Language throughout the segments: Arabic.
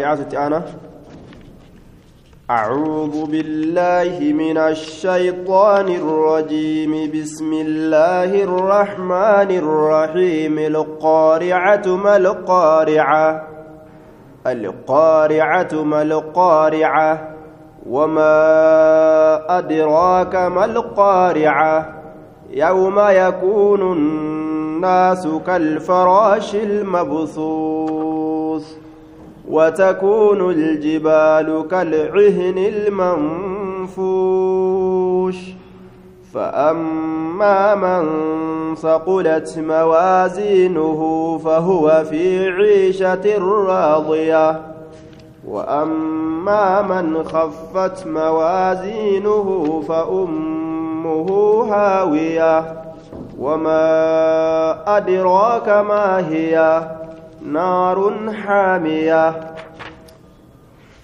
أنا أعوذ بالله من الشيطان الرجيم. بسم الله الرحمن الرحيم. القارعة ما القارعة؟ القارعة ما القارعة؟ وما أدراك ما القارعة؟ يوم يكون الناس كالفراش المبثوث. وتكون الجبال كالعهن المنفوش. فأما من ثقلت موازينه فهو في عيشة راضية. وأما من خفت موازينه فأمه هاوية. وما أدراك ما هي. نار حامية.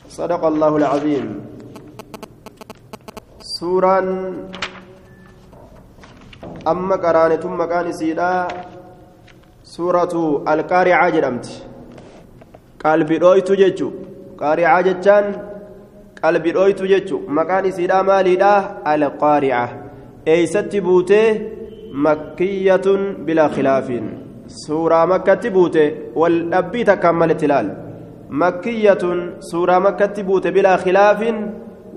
صدق الله العظيم. سورة أما قرانة ثم كان سيدا سورة القارعة جرمت. قلبي رويت ججو قارعة جتان قلبي رويت ججو مكان سيدا ماليدا القارعة. أي ستبوته مكية بلا خلاف. Dhabbii takkaan malitti ilaal makkiyatun suuraa makkatti buute bilaa khilaafin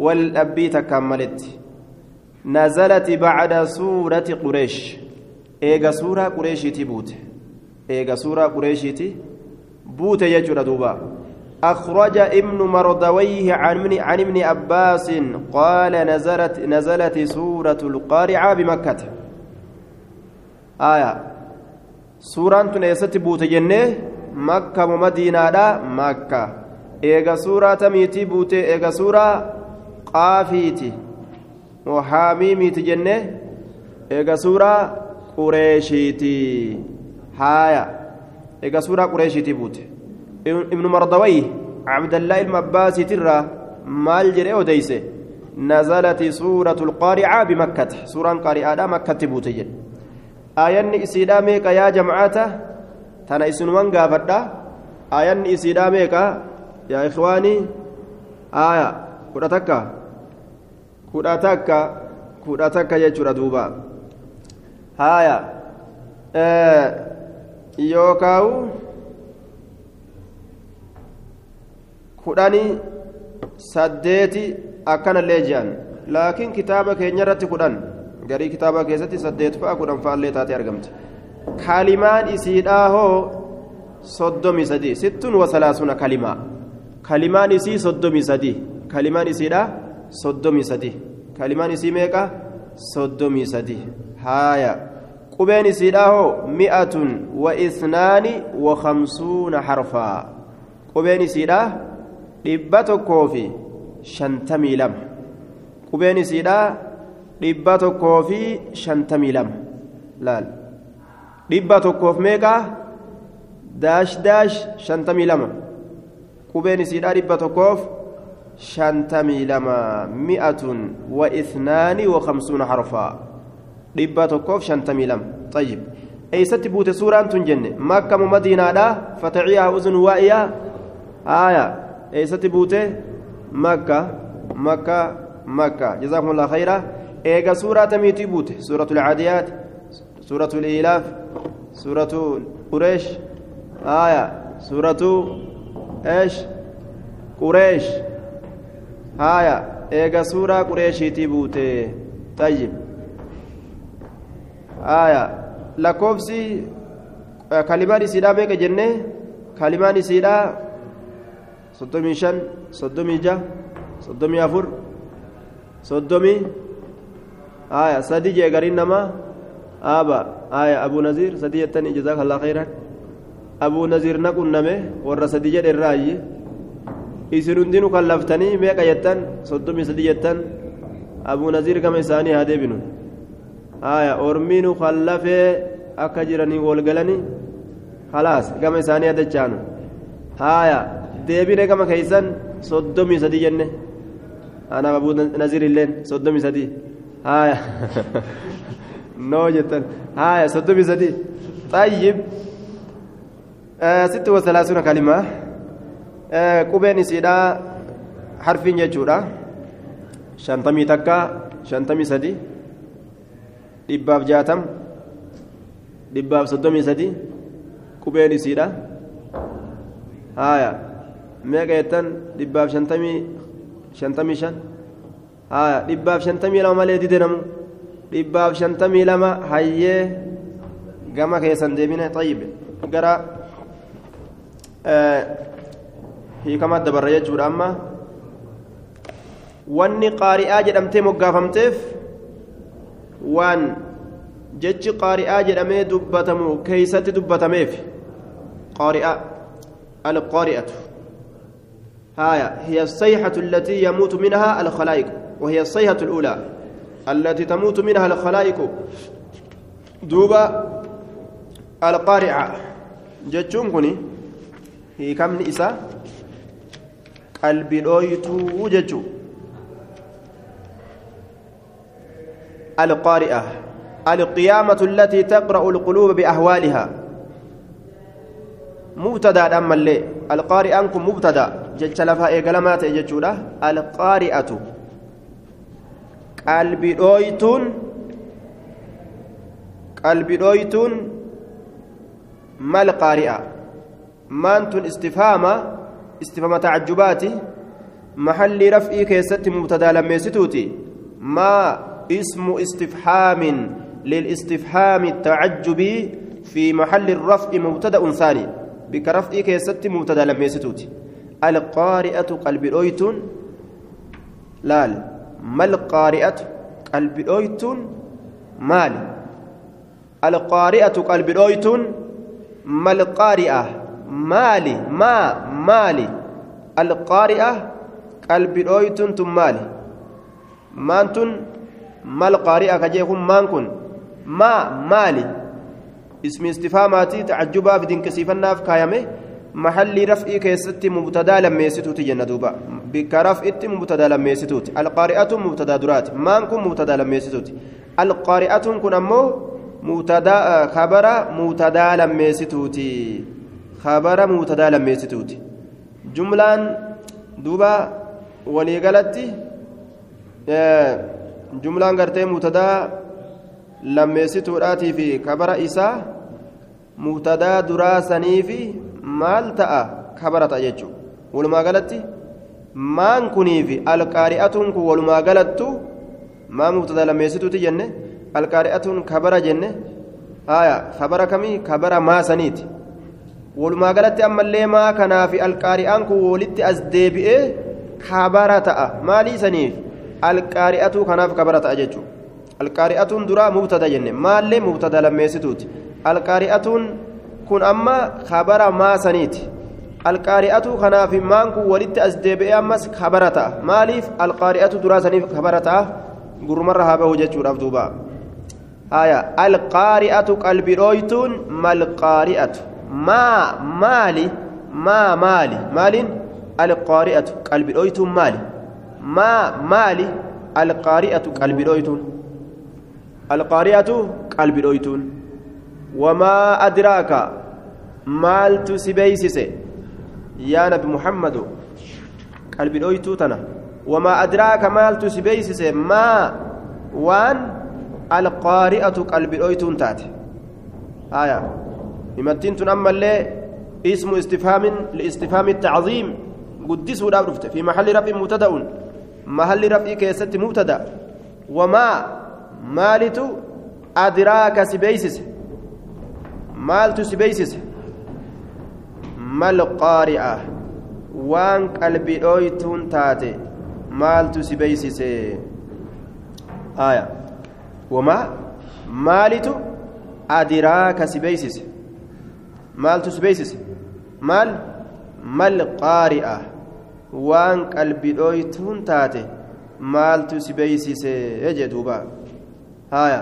wal dhabbii takkaan malitti nazalati bacda suurati qureesh eega suuraa qureeshiiti buute eega suuraa qureeshiiti buute jechuudha duuba أخرج ابن مردويه عن من عن ابن عباس قال نزلت نزلت سورة القارعة بمكة آية suuraan tun eessatti buute jennee makka moo madiinaadha makka eega suuraa tamiitii buute eega suuraa qaafiiti moo haamiimiiti jennee eega suuraa qureeshiiti haaya eega suuraa qureeshiitii buute ibnu mardawayyi cabdallaa ilma abbaasiitirraa maal jedhee odeyse suuratu lqaaricaa bimakkata suuraan qaari'aadha makkatti buute jedhe aayanni isiidhaa meeqa yaa jamacata tana isinuman gaafadha aayanni isiidhaa meeqa yaa ikhwaanii aaya kudha takka kudha takka kudha takka jechuudha duuba haaya yookaawu kudhanii saddeeti akkanallee je'an laakiin kitaaba keenya irratti kudhan garii kitaabaa keessatti saddeet fa'a kudhan fa'allee taatee argamte kalimaan isiidhaa hoo soddomii sadii sittun wasalaasuna kalimaa kalimaan isii soddomii sadii kalimaan isiidhaa soddomii sadii kalimaan isii meeqa soddomii sadii haaya qubeen isiidhaa hoo mi'atun wa isnaani wa khamsuuna harfaa qubeen isiidhaa dhibba tokkoo fi shantamii lama qubeen isiidhaa dhibba tokkoo fi shantamii lama laal dhibba tokkoof meeqaa daash daash shantamii lama qubeen isiidhaa dhibba tokkoof shantamii lama mi'atun wa isnaani wa khamsuuna harfaa dhibba tokkoof shantamii lama xayyib eeysatti buute suuraan tun jenne makka mu madiinaadha fataciyaa uzun waa'iyaa aaya eeysatti buute makka makka makka jazaakum allah khayraa eega suuraa tamiitii buute suuratu lcaadiyaat suuratu liilaaf suuratu qureesh aya suuratu eesh qureesh haya eega suuraa qureeshiitii buute tayyib aya lakkoofsi kalimaan isiidhaa meeqa jenne kalimaan isiidhaa soddomii shan soddomii ja soddomii afur soddomii آية سدي جيغارين نما آبا آية أبو نزير سدي يتني جزاك الله خيرا أبو نزير نكون نمه ورا سدي جد الرأي kan laftanii meeqa jettan soddomii sadii jettan abuu naziir gama isaanii haa deebinu haya ormiinu kan lafee akka jiranii walgalanii khalaas gama isaanii hadachaanu haya deebine gama keeysan soddomii sadii jenne anaaf abuu naziir illeen soddomii haya noo jettan haya soddomii sadii طيب آه ست وثلاثون كلمة qubeen isiidhaa harfiin jechuudha shantamii takka shantamii sadi dhibbaaf jaatam dhibbaaf soddomii sadi qubeen isiidha haya meeqa jettan dhibbaaf shantamii shantamii shan dhibbaaf shantamii lama malee dide namu dhibbaaf shantamii lama hayyee gama keessan deemine xayyibe gara hiikama dabarra jechuudha amma wanni qaari'aa jedhamtee moggaafamteef waan jechi qaari'aa jedhamee dubbatamu keeysatti dubbatameef qaari'aa القارئة هايا هي الصيحة التي يموت منها الخلائق وهي الصيحة الأولى. التي تموت منها الخلائق. دوبا القارعة. جتشون كوني. هي كم نئسا qalbi dhooytuu jechu القارئة القيامة التي تقرأ القلوب بأهوالها. مبتدا أما اللي القارئة أنكم مبتدا. جتش لفها إيقلمات جتشولا القارئة qalbi dhooytuun qalbi dhooytuun mal qaari'a maantun istifhaama istifhaama tacajjubaati maxalli raf'ii keessatti mubtadaa lammeessituuti maa ismu istifhaamin للاستفهام التعجبي في محل الرفع مبتدا ثاني بك رفعي كيست مبتدا لم يستوتي القارئة قلب الأويتون لال ما القارئة قلب الأويتون مال. القارئة قلب الأويتون ما القارئة؟ مالي. ما مالي. القارئة قلب الأويتون ثم مالي. مانتون؟ ما القارئة كجيكم مانكن ما مالي. اسم استفهاماتي تعجبا بدين كسيفناف كايمه محل رفعي كيستي مبتدا لميستوتي جنة دوبا. بك رفعتي مبتدأ لميستوتي القارئة مبتدأ درات. مانكم مبتدأ لميستوتي القارئة كن أمو مبتدأ خبر مبتدأ لميستوتي خبر مبتدأ لميستوتي جملان دوبا ولي قالتي jumlaan gartee mubtadaa lammeessituudhaatii fi kabara isaa mubtadaa duraa sanii fi maal ta'a kabara ta'a jechuudha walumaa galatti maan kunii fi alqaari'atuun kun walumaa galattu maa mubtadaa lammeessituuti jenne alqaari'atuun kabara jenne haaya kabara kamii kabara maa saniiti walumaa galatti ammallee maa kanaa fi alqaari'aan kun walitti as deebi'ee kabara ta'a maalii saniif alqaari'atuu kanaaf kabara ta'a jechuudha alqaari'atuun duraa mubtada jenne maallee mubtada lammeessituuti alqaari'atuun kun amma kabara maasaniiti alqaari'atuu kanaaf maan kun walitti as deebi'ee ammas kabara ta'a maaliif alqaari'atu duraa saniif kabara ta'a gurmarra haa bahu jechuudhaaf duuba haya alqaari'atu qalbi dhooytuun malqaari'atu maa maali maa maali maaliin alqaari'atu qalbi dhooytuun maali ما مالي القارئة قلب دويتون القارئة قلب دويتون وما أدراك مال تسبيسس يا نبي محمد قلب دويتو تنا. وما أدراك مال تسبيسس ما وان القارئة قلب دويتون تات آية. يمتين تنمى اسم استفهام لاستفهام التعظيم. قدسوا دابرفت في محل رفع مبتدأ. محل رفع كيست مبتدأ. وما مالت أدراك سبيسس مالت سبيسس ما القارئة وان قلبي أويتون تاتي مالت سبيسس آية وما مالت أدراك سبيسس مالت سبيسس مال ما القارئة waan qalbi dhooytuun taate maaltu si beeysise jee duuba. Haya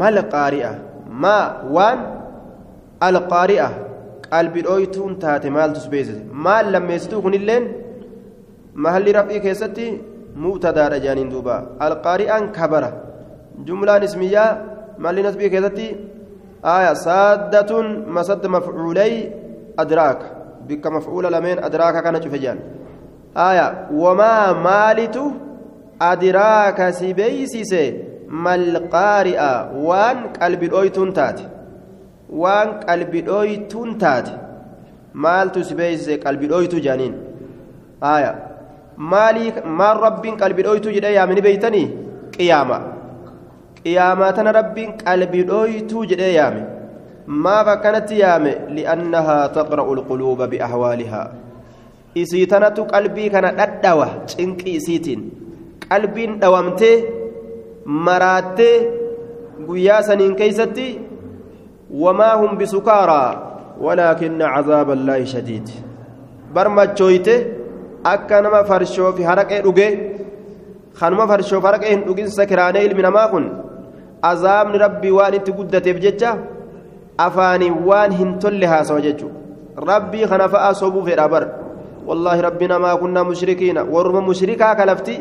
mal qaari'a maa? Waan alqaari'a qalbi dhooytuun taate maaltu si beeysise maal lammeessituu kunilleen mahalli raf'ii keessatti mubtadaadha jaaniin duuba alqaari'aan kabara jumlaan ismiyyaa mahalli nasbii keessatti aya saaddatun masadda mafcuulay adraaka بك مفعول لمن أدراك كان شفجان آية وما مالت أدراك سبيسيس ما القارئ وان قلب الأويتون تات waan qalbi dhooytuun taate maaltu si beeyse qalbi dhooytu jaaniin haaya maalii maal rabbiin qalbi dhooytu jedhee yaamini beeytanii? Qiyaama. Qiyaamaa tana rabbiin qalbi dhooytuu jedhee yaame. Maaf akkanatti yaame? Li'annahaa taqra'u lquluuba biahwaalihaa. Isii tanatu qalbii kana dhadhawa cinqii isiitiin. Qalbiin dhawamtee maraattee guyyaa saniin keeysatti wamaa hum bisukaaraa ولكن عذاب الله شديد برمجويته akka nama farshoo fi haraqee dhuge kanuma farshoo fi haraqee hin dhugin sakiraanee ilmi namaa kun azaabni rabbii waan itti guddateef jecha afaanii waan hin tolle haasawa jechuudha rabbii kana fa'aa sobuu fedha bar wallaahi rabbi namaa kunnaa mushrikiina warruma mushrikaa kalafti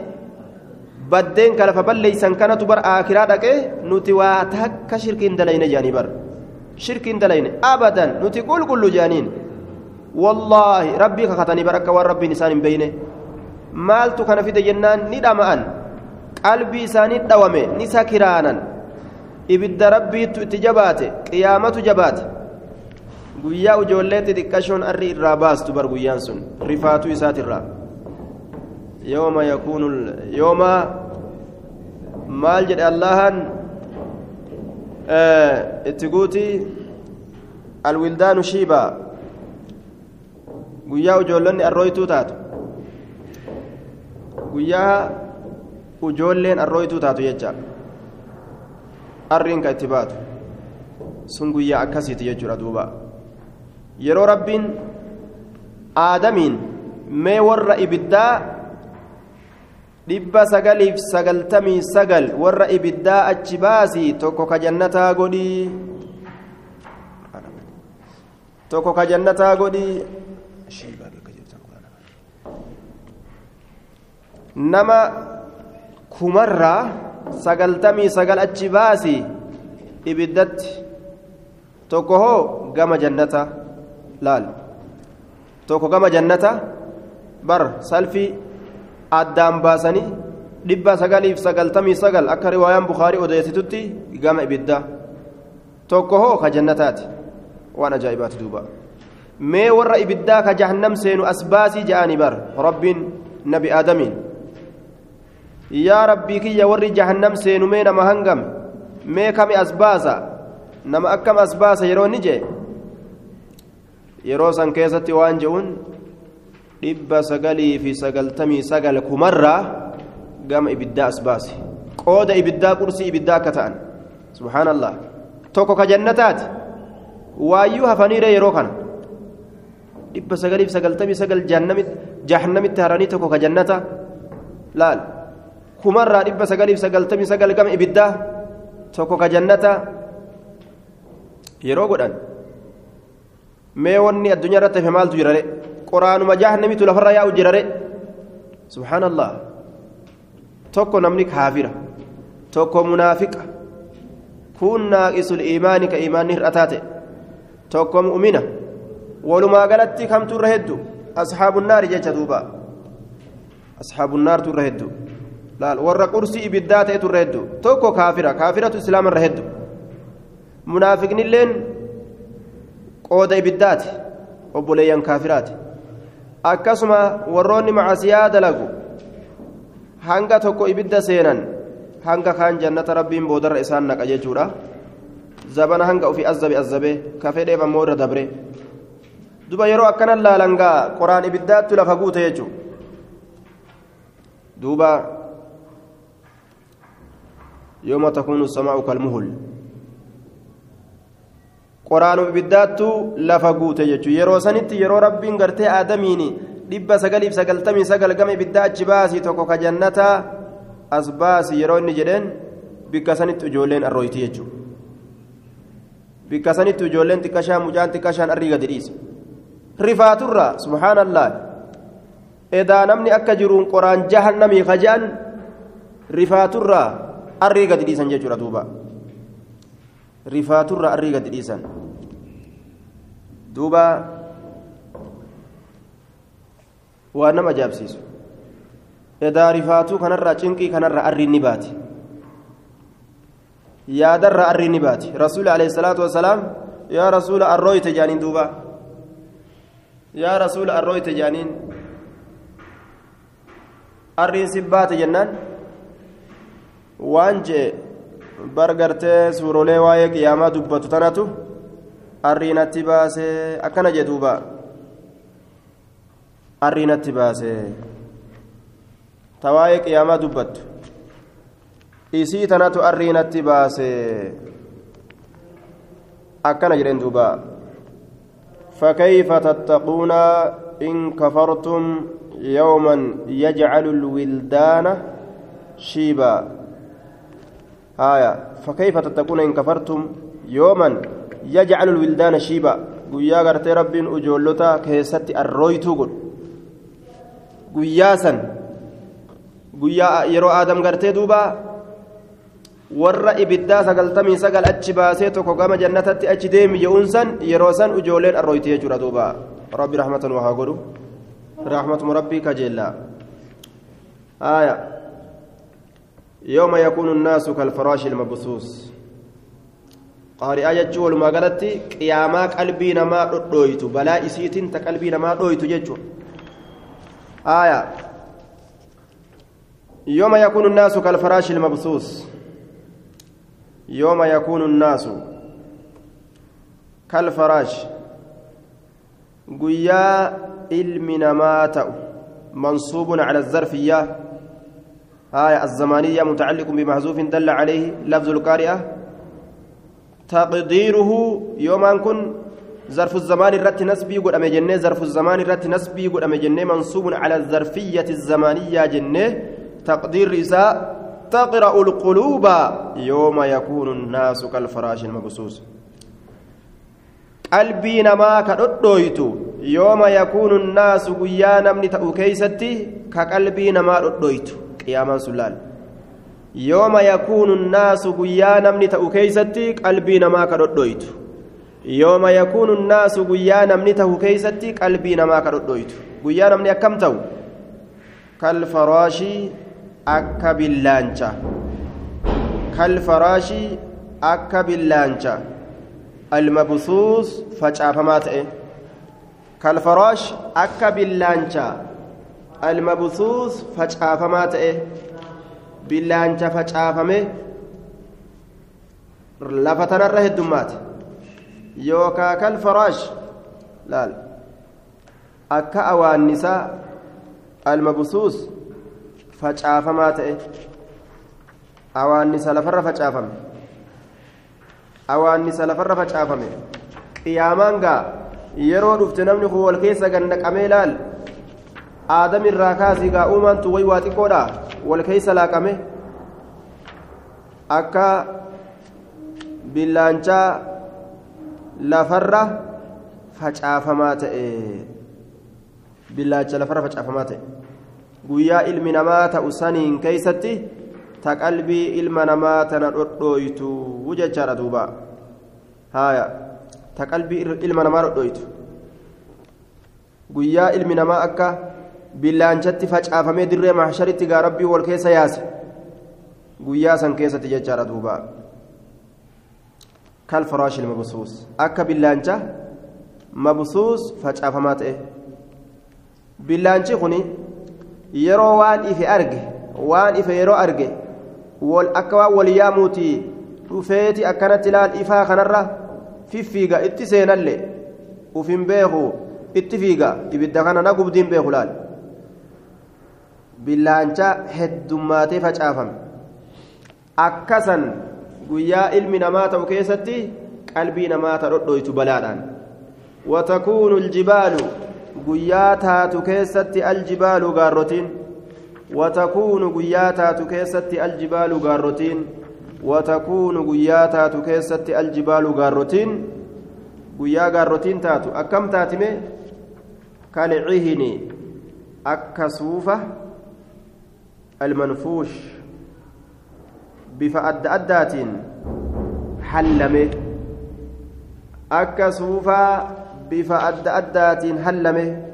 baddeen kalafa balleeysan kanatu bar aakiraa dhaqee nuti waa takka shirkiin dalayne jaanii bar wallaahi rabbii kakatanii bar akka waan rabbiin isaan hin beeyne maaltu kana fide jennaan ni dhama'an qalbii isaanii dhawame ni sakiraanan ibidda rabbiittu itti jabaate qiyaamatu jabaate guyyaa ijoollee xixiqqashoon arri irraa baastu bar guyyaan sun rifaatuu isaatirraa yooma yakuunu yooma maal jedhe allahan itti guutii alwildaanu shiibaa guyyaa ijoollonni arrooytuu taatu. Guyyaa ijoolleen arrooytuu taatu jecha. Arriin ka itti baatu. Sun guyyaa akkasiiti jechuudha duuba. Yeroo rabbiin aadamiin mee warra ibiddaa dhibba sagaliif sagaltamii sagal warra ibiddaa achi baasii tokko ka jannataa godhii tokko ka godhii nama kumarraa sagaltamii sagal achi baasii ibiddatti tokko hoo gama jannata laal tokko gama jannata bar salfii addaan baasanii dhibba sagaliif sagaltamii sagal akka riwaayaan bukaarii odeessitutti gama ibidda. Tokko hoo ka jannataati. Waan ajaa'ibaati duuba. Mee warra ibiddaa ka jahannam seenu as baasii ja'anii bar. Rabbiin nabi aadamiin. Yaa rabbii kiyya warri jahannam seenu mee nama hangam? Mee kami as baasa? Nama akkam as baasa? Yeroo ni jee? Yeroo san keessatti waan je'uun dhibba sagalii fi sagaltamii sagal kumarraa gama ibiddaa as baase qooda ibiddaa qursii ibiddaa akka ta'an subhaanallah tokko ka jannataati waayyuu hafaniire yeroo kana dhibba sagalii fi sagaltamii sagal jahannamitti haranii tokko ka jannata laal kumarraa dhibba sagalii fi sagaltamii sagal gama ibiddaa tokko ka jannata yeroo godhan mee wanni addunyaa irratti hafe maaltu jirare quraanuma jahannamitu lafarra yaa'u jirare subhaanallah tokko namni kaafira tokko munaafiqa kun naaqisul iimaani ka iimaanni hir'ataa ta'e tokko mu'mina walumaa galatti kamtu irra heddu asxaabu naari jecha duuba asxaabu naartu irra heddu laal warra qursii ibiddaa ta'etu irra heddu tokko kaafira kaafiratu islaama irra heddu munaafiqnilleen qooda ibiddaati obboleeyyan kaafiraati akkasuma warroonni macasiyaa dalagu hanga tokko ibidda seenan hanga kaan jannata rabbiin boodarra isaan naqa jechuudha zabana hanga ofii azzabe azzabee kafedheef ammoo irra dabre duba yeroo akkanan laalangaa qoraan ibiddaattu lafa guute jechuu duuba yooma takuunu samaa'u kalmuhul qoraanuma ibiddaattu lafa guute jechuun yeroo sanitti yeroo rabbiin gartee aadamiin dhibba sagaliif sagaltamii sagal gama ibiddaa achi baasii tokko ka jannataa as baasii yeroo inni jedheen bikka sanitti ijoolleen arrooyti jechuudha bikka sanitti ijoolleen xiqqashaan mucaan xiqqashaan arrii gadi dhiise rifaaturra subhaanallah edaa namni akka jiruun qoraan jahannamii kajaan rifaaturra arrii gadi dhiisan jechuudha duuba. Rifaaturra arrii gadi dhiisan duuba waan nama ajaa'ibsiisu edaa rifaatuu kanarraa cinqii kanarraa arriin ni baati yaadarraa arriin ni baati rasuuli alayhi salaatu wasalaam yaa rasuula arrooyte jaaniin duuba yaa rasuula arrooyte jaaniin arriin si baate jennaan waan jee bargartee suurolee waa'ee qiyaamaa dubbatu tanatu arriinatti baasee akkana jee duuba arriinatti baasee ta waa'ee qiyaamaa dubbattu isii tanatu arriinatti baasee akkana jedheen duuba فكيف تتقون إن كفرتم يوما يجعل الولدان شيبا آية فكيف تتقون إن كفرتم يوما يجعل الولدان شيبا guyyaa gartee rabbiin ujoollota keessatti arrooytuu godhu guyyaa san guyyaa yeroo aadam gartee duuba warra ibiddaa sagaltamii sagal achi baasee tokko gama jannatatti achi deemi je'uun san yeroo san ujoolleen arrooyti jechuudha duuba rabbi rahmatan waa godhu rahmatuma rabbii kajeellaa آية يوم يكون الناس كالفراش المبثوث walumaa galatti qiyaamaa qalbii namaa dhodhooytu balaa isiitiin ta qalbii namaa dhooytu jechuudha aayaa yooma yakuunu naasu kalfaraashi ilmabsuus yooma yakuunu naasu kalfaraash guyyaa ilmi namaa ta'u منصوب على الظرفية آية الزمانية متعلق بمحذوف دل عليه لفظ القارئة. تقديره يوم أن كن ظرف الزمان الرت نسبي قد أمي جنة ظرف الزمان الرت نسبي قد أمي جنة منصوب على الظرفية الزمانية جنة. تقدير رساء تقرأ القلوب يوم يكون الناس كالفراش المبسوس. qalbii namaa ka dhodhooytu yooma yakuunu nnaasu guyyaa namni ta'u keeysatti ka qalbii namaa qiyaamaan sun laal yooma yakuunu nnaasu guyyaa namni ta'u keeysatti qalbii namaa ka dhodhooytu yooma yakuunu nnaasu guyyaa namni ta'u keeysatti qalbii namaa ka dhodhooytu guyyaa namni akkam ta'u kalfaraashii akka billaancha kalfaraashii akka billaancha المبثوث فجافما تئه كالفراش أكا باللانشا almabsuus facaafamaa ta'e billaancha facaafame lafa tanarra heddummaate yookaa kal faraash laal. Akka awaannisaa almabsuus facaafamaa ta'e awaannisa lafarra facaafame. Awaannisa lafarra facaafame. Qiyaamaan gaa yeroo dhufte namni kun wal keessa gannaqamee laal? Aadam irraa kaasii gaa uumaantu way waa xiqqoodha wal keessa laaqame akka billaanchaa lafarra facaafamaa ta'e billaacha lafarra facaafamaa ta'e guyyaa ilmi namaa ta'u saniin keeysatti ta qalbii ilma namaa tana dhodhooytu jechaadha duuba haya ta qalbii ilma namaa dhodhooytu guyyaa ilmi namaa akka billaanchatti facaafamee dirree mahsharitti gaa rabbii wal keessa yaase guyyaa san keessatti jechaadha duuba kalfaraashi mabsuus akka billaancha mabsuus facaafamaa ta'e billaanchi kun yeroo waan ife arge waan ife yeroo arge wal akka waan wal yaamuuti dhufeeti akkanatti laal ifaa kanarra fiffiiga itti seenalle uf beeku itti fiiga ibidda kana na gubdiin beeku laal billaancha heddummaatee facaafame akkasan guyyaa ilmi namaa ta'u keessatti qalbii namaa ta dhodhoytu balaadhaan watakuunu aljibaalu guyyaa taatu keessatti aljibaalu gaarrotiin وتكون قياتات كيست الجبال غاروتين وتكون قياتات كيست الجبال غاروتين قيا غاروتين تاتو أكم تاتمي كالعهن أكسوفة المنفوش بفأد أدات حلمه أكسوفة بفأد أدات حلمه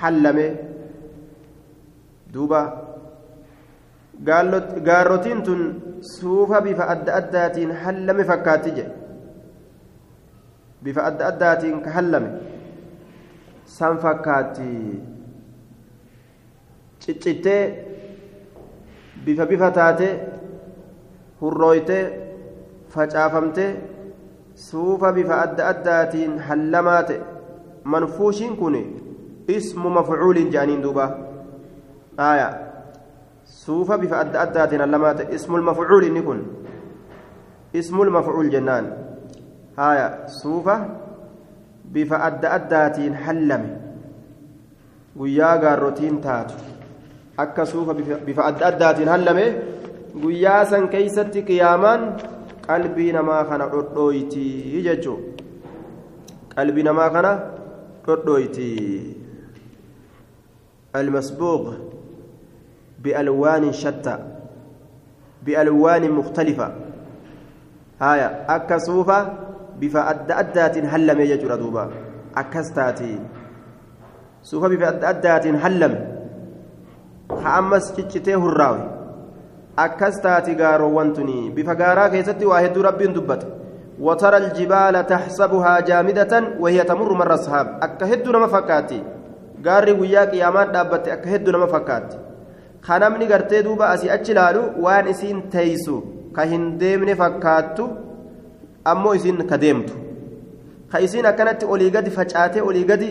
hallame duuba gaarrotiin tun suufa bifa adda addaatiin hallame fakkaatti jedhe bifa adda addaatiin ka hallame san fakkaatti ciccittee bifa bifa taate hurrooytee facaafamtee suufa bifa adda addaatiin hallamaa ta'e manfuushiin kun ismu mafcuuliin jedhaniin duuba aaya suufa bifa adda addaatiin hallamaa ta'e ismul kun ismul mafcuul jennaan aaya suufa bifa adda addaatiin hallame guyyaa gaarrotiin taatu akka suufa bifa adda addaatiin hallame guyyaa san keeysatti qiyaamaan qalbii namaa kana dhodhooyti jechuu qalbii namaa kana dhodhooyti المسبوغ بألوان شتى بألوان مختلفة هايا أكا صوفة بفا أدى أدات هلم يجر دوبا. أكستاتي. صوفة بفا أدى أدات هلم خامس تشتيه الراوي أكستاتي غارو وانتني بفا غارا كيستي واحد ربي دبت وترى الجبال تحسبها جامدة وهي تمر مر الصحاب أكهد نما فكاتي. gaarri guyyaa qiyaamaan dhaabbatte akka hedduu nama fakkaatti kanamni gartee duuba asii achi ilaalu waan isiin teeysu ka hin deemne fakkaattu ammoo isin ka deemtu. Ka isin akkanatti olii gadi facaatee olii gadi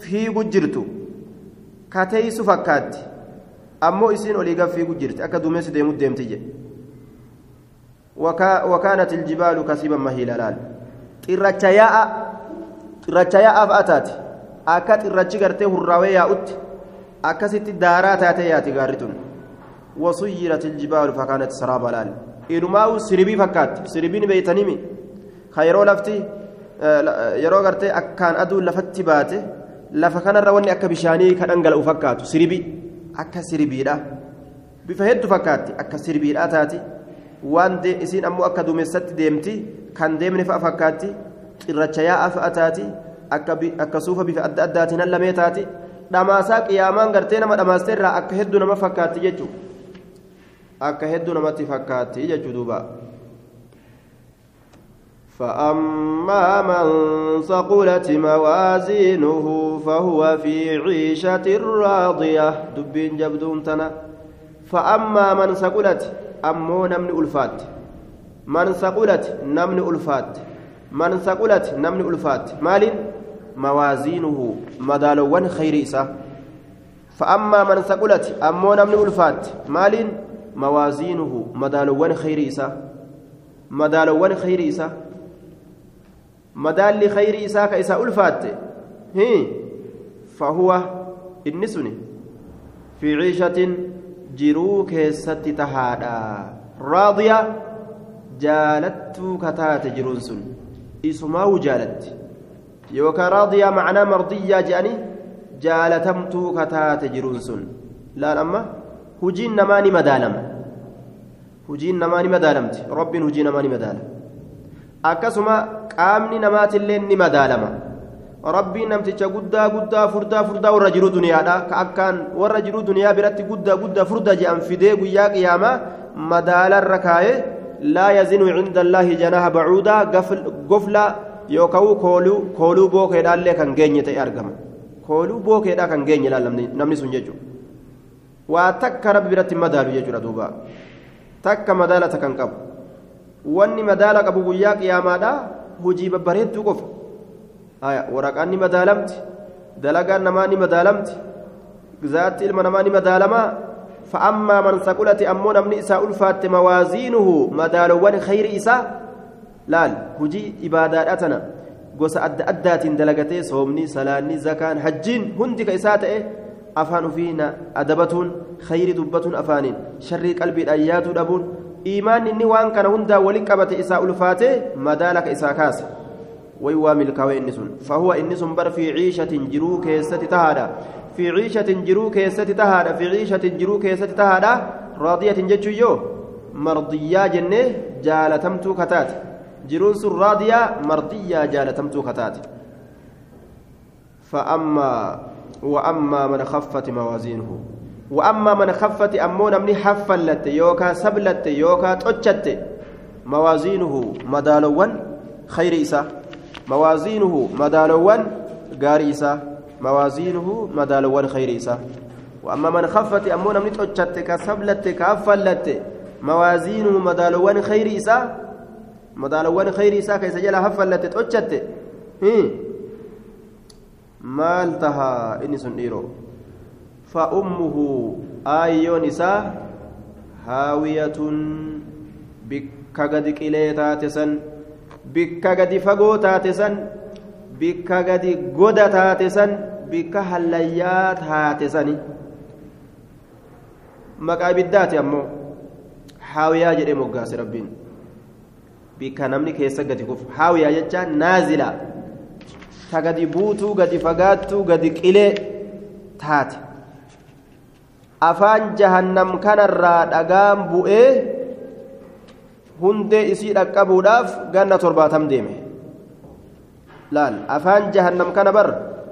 fiigu jirtu. Ka teessu fakkaatti. Ammoo isin olii gadi fiigu jirti. Akka duumessi deemu deemti jedhe. Wakaanat iljibaalu kasiban mahiila laal. Xirracha yaa'a xirracha yaa'a fa'ataati akka xirrachi gartee hurraawee yaa'utti akkasitti daaraa taatee yaati gaarri tun. Wasuyyirat iljibaalu fakaanat saraaba laal. Inumaa'u siribii fakkaatti. Siribiin beeytanimi. Ka yeroo lafti yeroo gartee akkaan aduun lafatti baate lafa kanarra wanni akka bishaanii ka dhangala'u fakkaatu siribii akka siribiidha bifa hedduu fakkaatti akka siribiidhaa taati waan isiin ammoo akka duumessatti deemti kan deemne fa'a fakkaatti xirracha yaa'aa fa'a taati akka suufa bifa adda addaatiin hallamee taati dhamaasaa qiyaamaan gartee nama dhamaaste irraa akka hedduu nama fakkaatti jechuudha akka hedduu namatti fakkaatti jechuu duuba. فأما من ثقلت موازينه فهو في عيشة راضية. دبين جبدون تنا. فأما من ثقلت أمو نمن ألفات. من ثقلت نمن ألفات. من ثقلت نمن ألفات. مال موازينه. مدالوان خير إسا فأما من ثقلت أمو نمن ألفات. مال موازينه. مدالوان خير إسا مدالوان خير إسا مدال خير إسا كإسا ألفات فهو النسني في عيشة jiruun sun isumaawu jaalatti yookaan raadiyaa macnaa mardiyyaa jedhanii jaalatamtuu kataate jiruun sun laal amma hujiin namaa ni madaalama hujiin namaa ni madaalamti rabbiin hujii namaa ni madaala akkasuma qaamni namaatillee ni madaalama. Rabbiin namticha guddaa guddaa furdaa furdaa warra jiru duniyaadha. Ka akkaan warra jiru duniyaa biratti guddaa guddaa furdaa jedhan fidee guyyaa qiyaamaa madaalarra kaayee laa yazinu cinda allaahi janaaha bacuudaa gofla yookaan kooluu bookeedhaallee kan geenye ta'e argama. Kooluu bookeedhaa kan geenye namni sun jechuudha. Waa takka rabbi biratti madaalu jechuudha duuba. Takka madaalata kan qabu wanni madaala qabu guyyaa qiyaamaadhaa hojii babbareedduu qofa. waraqaan ni madaalamti. Dalagaan namaa ni madaalamti. Zaatti ilma namaa ni madaalamaa. فأما من ثقلت أمون من إساء ألفات موازينه مدالوان خير إساء لال هجي إباداتنا قوس أد أدات دلقتي صومني سلاني زكان حجين هندك إساءة أفان فينا أدبتون خير دبتون أفان شر قلبي الأيات دبون إيمان إني وان كان هندا ولك أبت إساء ألفاته مدالك إساء كاسه ويوا ملكاوي إنسون فهو إنسون بر في عيشة جرو كيسة تهادا في عيشة جرو كيسة تهادا في عيشة جرو كيسة تهادا راضية جتشو يو مرضية جنة جالتمتو كتات jiruun sun raadiyaa mardiyyaa jaalatamtuu kataate. فأما وأما من خفت موازينه وأما من خفت أمون من حفلت يوكا سبلت يوكا تؤجت موازينه مدالوان خير إسا موازينه مدالوان غاري إسا موازينه مدالوان خير إسا وأما من خفت أمون من تؤجت كسبلت كأفلت موازينه مدالوان خير إسا مدالوان خير إسا كيس جلا حفلت تؤجت maal tahaa inni sun فأمه آيون إسا هاوية بك قد إلي تاتسا بك قد فقو تاتسا بك قد قد تاتسا بك هليات هاتسا مقا بالذات يمو حاوية جري مقاس ربين بك نمني كيسا قد كف حاوية جتا نازلة تقد بوتو قد فقاتو قد إلي تاتي afaan jahannam kanarraa dhagaan bu'ee hundee isii dhaqqabuudhaaf ganna torbaatam deeme. Laal afaan jahannam kana bar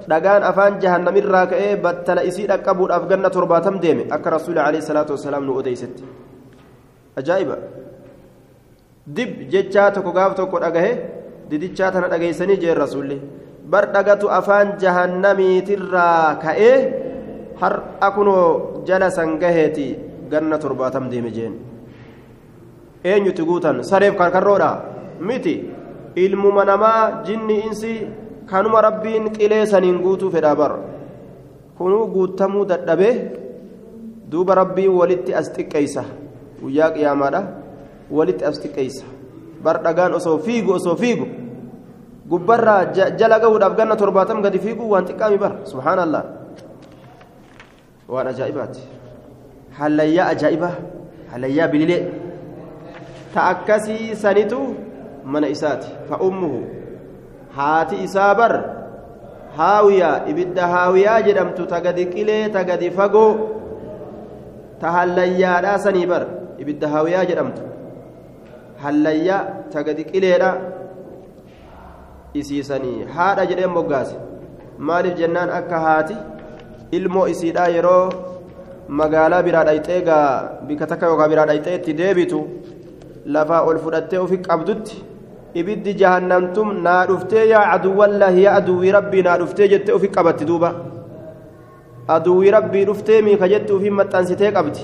dhagaan afaan jahannamirraa ka'ee battala isii dhaqqabuudhaaf ganna torbaatam deeme. Akka rasuuli alayhi salaatu wasalaam nu odeysetti ajaa'iba. Dib jechaa tokko gaaf tokko dhagahe didichaa tana dhageeysanii jeen rasuulli. Bar dhagatu afaan jahannamiitirraa ka'ee har'a kunoo jala san gaheeti ganna torbaatam deeme jeen. Eenyuti guutan? Sareef karkarroodha miti. Ilmuma namaa jinni insi kanuma rabbiin qilee saniin guutuu fedhaa bar kunuu guutamuu dadhabee duuba rabbiin walitti as xiqqeeysa guyyaa qiyaamaadha. Walitti as xiqqeeysa bar dhagaan osoo fiigu osoo fiigu. Gubbarraa jala gahuudhaaf ganna torbaatam gadi fiiguu waan xiqqaami bar subhaanallah waan ajaa'ibaati hallayyaa ajaa'ibaa hallayyaa bililee ta akkasii sanitu mana isaati fa ummuhu. Haati isaa bar. Haawiyaa ibidda haawiyaa jedhamtu ta gadi qilee ta gadi fagoo ta hallayyaadhaa sanii bar. Ibidda haawiyaa jedhamtu hallayyaa ta gadi qileedha isiisanii haadha jedheen moggaase maaliif jennaan akka haati ilmoo isiidhaa yeroo magaalaa biraa dhayxee gaa bika takka yookaan biraa dhayxee itti deebitu lafaa ol fudhattee ofi qabdutti ibiddi jahannamtum naa dhuftee yaa aduwwallahi yaa aduwwii rabbii naa dhuftee jettee ofi qabatti duuba aduwwii rabbii dhuftee miika jetti ofi maxxansitee qabdi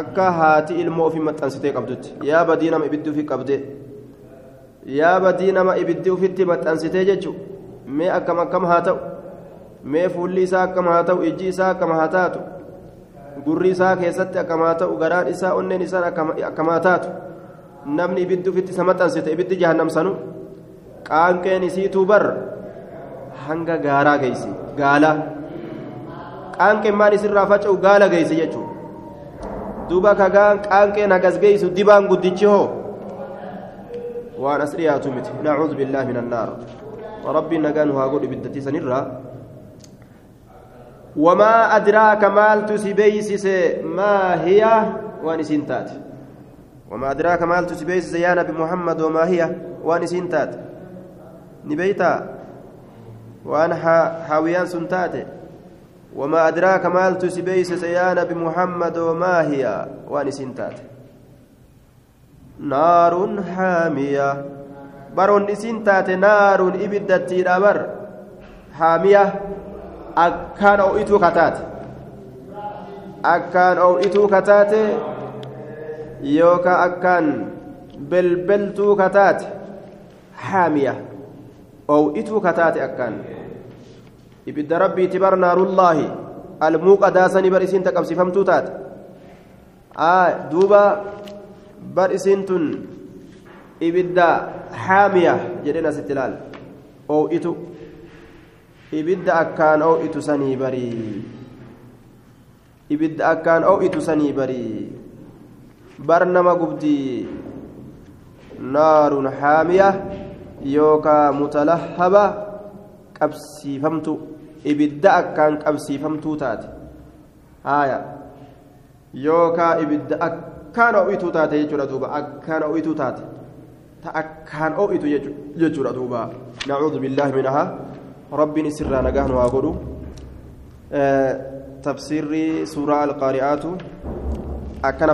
akka haati ilmoo ofi maxxansitee qabdutti yaa badii nama ibiddi ofi qabdee yaa badii nama ibiddi ofitti maxxansitee jechuun mee akkam akkam haa ta'u mee fuulli isaa akkam haa ta'u ijji isaa akkam haa taatu? Gurri isaa keessatti akkam haa ta'u garaan isaa onneen isaa akkam haa taatu? Namni ibiddi ofitti isa maxxansite ibiddi jahannamsanu qaanqeen isiituu bar hanga gaaraa geessi gaalaa qaanqeen maan isirraa faca'u gaala geessi jechuudha duuba kagaan qaanqeen hagas geessu dibaan guddichi hoo? Waan as dhiyaatu miti. Nacuudhu billaahi min annaar rabbiin nagaan haa godhu ibiddatti sanirraa وما أدراك مال تسبيسس ما هي؟ وأن تات وما أدراك مال تسبيسس يا نبي محمد وما هي؟ وأن تات نبيتا. وأن حاويان سنتات. وما أدراك مال تسبيسس يا نبي محمد وما هي؟ وأن تات نار حامية. برون سنتات نار إبدتي بر. حامية. Akkaan oo'ituu kataate akkaan oo'ituu kataate yookaan akkaan belbeltuu kataate haamiya oo'ituu kataate akkaan ibidda rabbiiti bar naarullaahi almuuqadaa sanii bar isiin taqabsifamtuu taate duuba bar isiin tun ibidda haamiya jedheen asitti ilaal oo'ituu ibidda akkaan oo'itu sanii barii. Ibidda akkaan oo'itu sanii barii. Bar nama gubdii. Naarun haamiya yookaa mutalahaba qabsiifamtu. Ibidda akkaan qabsiifamtuu taate. Haaya. Yookaa ibidda akkaan oo'ituu taate jechuudha duuba. Akkaan oo'ituu taate. Ta akkaan oo'itu jechuudha duuba. Nacuudhu billaahi minahaa. ربي نسرنا نجاه وأقولوا آه تفسير سورة القارئات. أكن